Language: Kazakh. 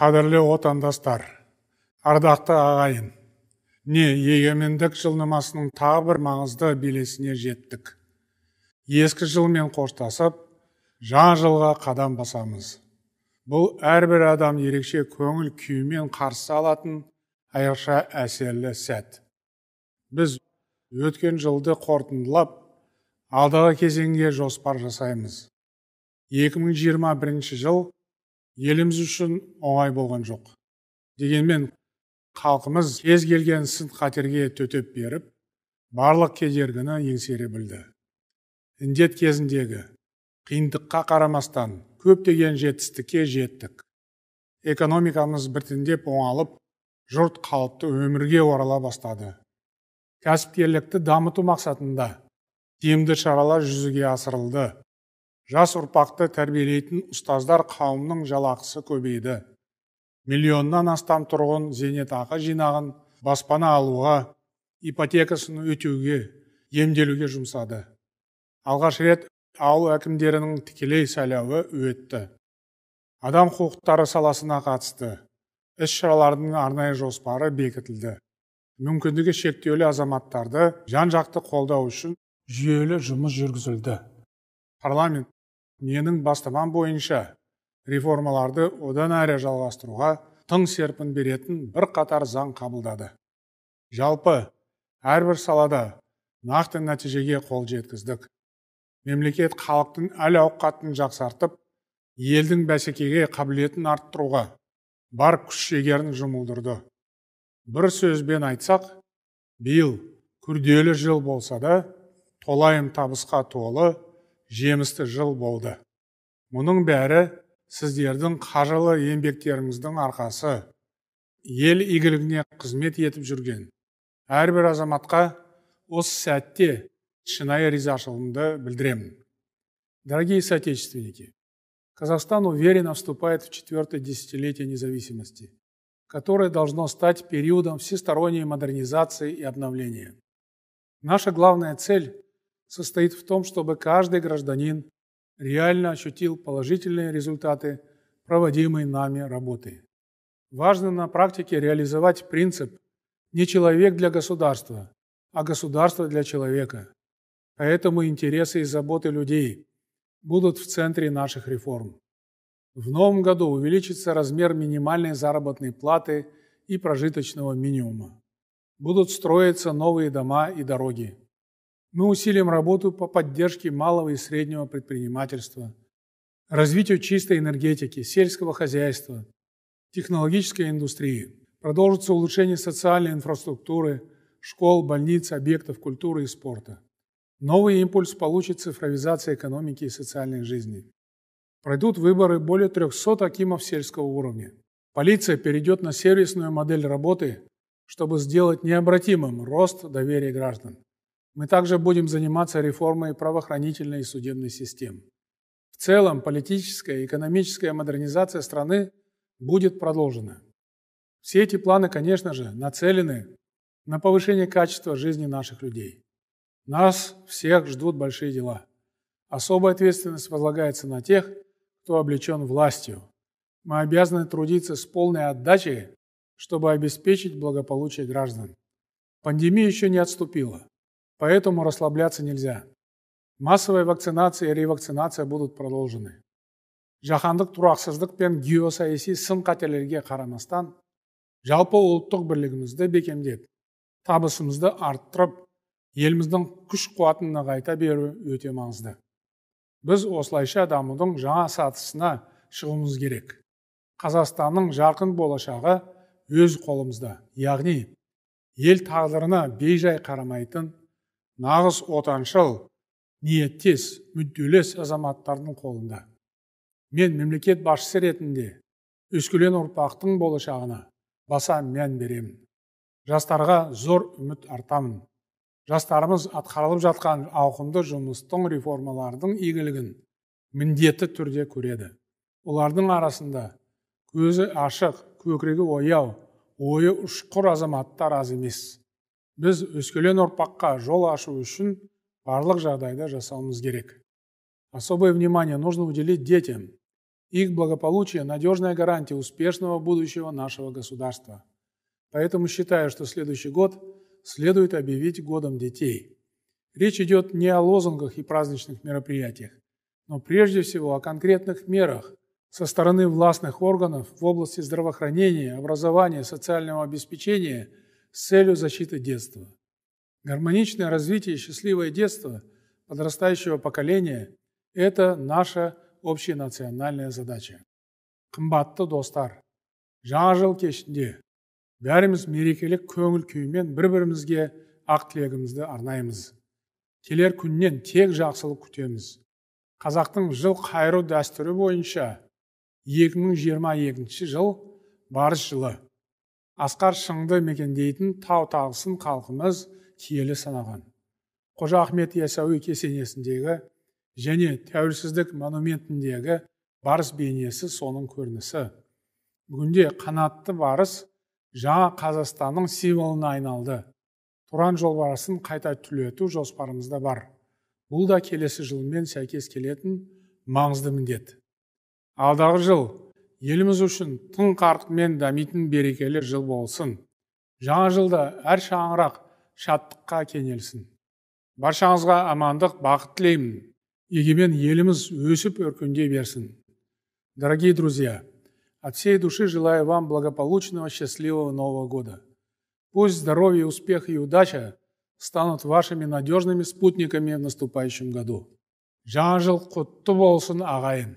қадірлі отандастар ардақты ағайын не егемендік жылнамасының тағы бір маңызды белесіне жеттік. Ескі жылмен қоштасып жаңа жылға қадам басамыз. Бұл әрбір адам ерекше көңіл күймен қарсы алатын айрықша әсерлі сәт. Біз өткен жылды қорытындылап алдағы кезеңге жоспар жасаймыз. 2021 жыл еліміз үшін оңай болған жоқ. Дегенмен халқымыз кез келген сын қатерге төтеп беріп барлық кедергіні еңсере білді. Індет кезіндегі қиындыққа қарамастан көптеген жетістікке жеттік. Экономикамыз біртіндеп оңалып жұрт қалыпты өмірге орала бастады. Кәсіпкерлікті дамыту мақсатында тиімді шаралар жүзеге асырылды. Жас ұрпақты тәрбиелейтін ұстаздар қауымның жалақысы көбейді. Миллионнан астам тұрғын зейнетақы жинағын баспана алуға ипотекасын өтеуге емделуге жұмсады. Алғаш рет ауыл әкімдерінің тікелей сайлауы өтті. Адам құқықтары саласына қатысты іс шаралардың арнайы жоспары бекітілді. Мүмкіндігі шектеулі азаматтарды жан жақты қолдау үшін жүйелі жұмыс жүргізілді. Парламент менің бастамам бойынша реформаларды одан әрі жалғастыруға тың серпін беретін бір қатар заң қабылдады. Жалпы әрбір салада нақты нәтижеге қол жеткіздік. Мемлекет халықтың әл ауқатын жақсартып елдің бәсекеге қабілетін арттыруға бар күш жігерін жұмылдырды. Бір сөзбен айтсақ биыл күрделі жыл болса да толайым табысқа толы жемісті жыл болды мұның бәрі сіздердің қажылы еңбектеріңіздің арқасы ел игілігіне қызмет етіп жүрген әрбір азаматқа осы сәтте шынайы ризашылығымды білдіремін дорогие соотечественники казахстан уверенно вступает в четвертое десятилетие независимости которое должно стать периодом всесторонней модернизации и обновления наша главная цель состоит в том, чтобы каждый гражданин реально ощутил положительные результаты проводимой нами работы. Важно на практике реализовать принцип «не человек для государства, а государство для человека». Поэтому интересы и заботы людей будут в центре наших реформ. В новом году увеличится размер минимальной заработной платы и прожиточного минимума. Будут строиться новые дома и дороги. Мы усилим работу по поддержке малого и среднего предпринимательства, развитию чистой энергетики, сельского хозяйства, технологической индустрии. Продолжится улучшение социальной инфраструктуры, школ, больниц, объектов культуры и спорта. Новый импульс получит цифровизация экономики и социальной жизни. Пройдут выборы более 300 акимов сельского уровня. Полиция перейдет на сервисную модель работы, чтобы сделать необратимым рост доверия граждан. Мы также будем заниматься реформой правоохранительной и судебной систем. В целом, политическая и экономическая модернизация страны будет продолжена. Все эти планы, конечно же, нацелены на повышение качества жизни наших людей. Нас всех ждут большие дела. Особая ответственность возлагается на тех, кто облечен властью. Мы обязаны трудиться с полной отдачей, чтобы обеспечить благополучие граждан. Пандемия еще не отступила. Поэтому расслабляться нельзя. Массовая вакцинация и ревакцинация будут продолжены. жаһандық тұрақсыздық пен геосаяси сын қатерлерге қарамастан жалпы ұлттық бірлігімізді бекемдеп табысымызды арттырып еліміздің күш қуатын нығайта беру өте маңызды біз осылайша дамудың жаңа сатысына шығуымыз керек қазақстанның жарқын болашағы өз қолымызда яғни ел тағдырына бейжай қарамайтын нағыз отаншыл ниеттес мүдделес азаматтардың қолында. Мен мемлекет басшысы ретінде өскелең ұрпақтың болашағына баса мән беремін жастарға зор үміт артамын. Жастарымыз атқарылып жатқан ауқымды жұмыстың реформалардың игілігін міндетті түрде көреді. Олардың арасында көзі ашық көкірегі ояу ойы ұшқыр азаматтар аз емес. Біз өскелең ұрпаққа жол ашу үшін барлық жағдайды жасауымыз керек особое внимание нужно уделить детям Их благополучие – надежная гарантия успешного будущего нашего государства. Поэтому считаю, что следующий год следует объявить годом детей. Речь идет не о лозунгах и праздничных мероприятиях, но прежде всего о конкретных мерах со стороны властных органов в области здравоохранения, образования, социального обеспечения с целью защиты детства. Гармоничное развитие и счастливое детство подрастающего поколения – это наша общенациональная задача. қымбатты достар жаңа жыл кешінде бәріміз мерекелік көңіл күймен бір бірімізге ақ тілегімізді арнаймыз келер күннен тек жақсылық күтеміз қазақтың жыл қайыру дәстүрі бойынша 2022 жыл барыс жылы Асқар шыңды мекендейтін тау тағысын халқымыз киелі санаған. Қожа ахмет ясауи кесенесіндегі және тәуелсіздік монументіндегі барыс бейнесі соның көрінісі. Бүгінде қанатты барыс жаңа қазақстанның символына айналды. Тұран жолбарысын қайта түлету жоспарымызда бар. Бұл да келесі жылмен сәйкес келетін маңызды міндет. Алдағы жыл еліміз үшін тың қарқынмен дамитын берекелі жыл болсын. Жаңа жылда әр шаңырақ шаттыққа кенелсін. Баршаңызға амандық бақыт тілеймін. Егемен еліміз өсіп өркендей берсін. Дорогие друзья от всей души желаю вам благополучного счастливого нового года. Пусть здоровье успех и удача станут вашими надежными спутниками в наступающем году. Жаңа жыл құтты болсын ағайын.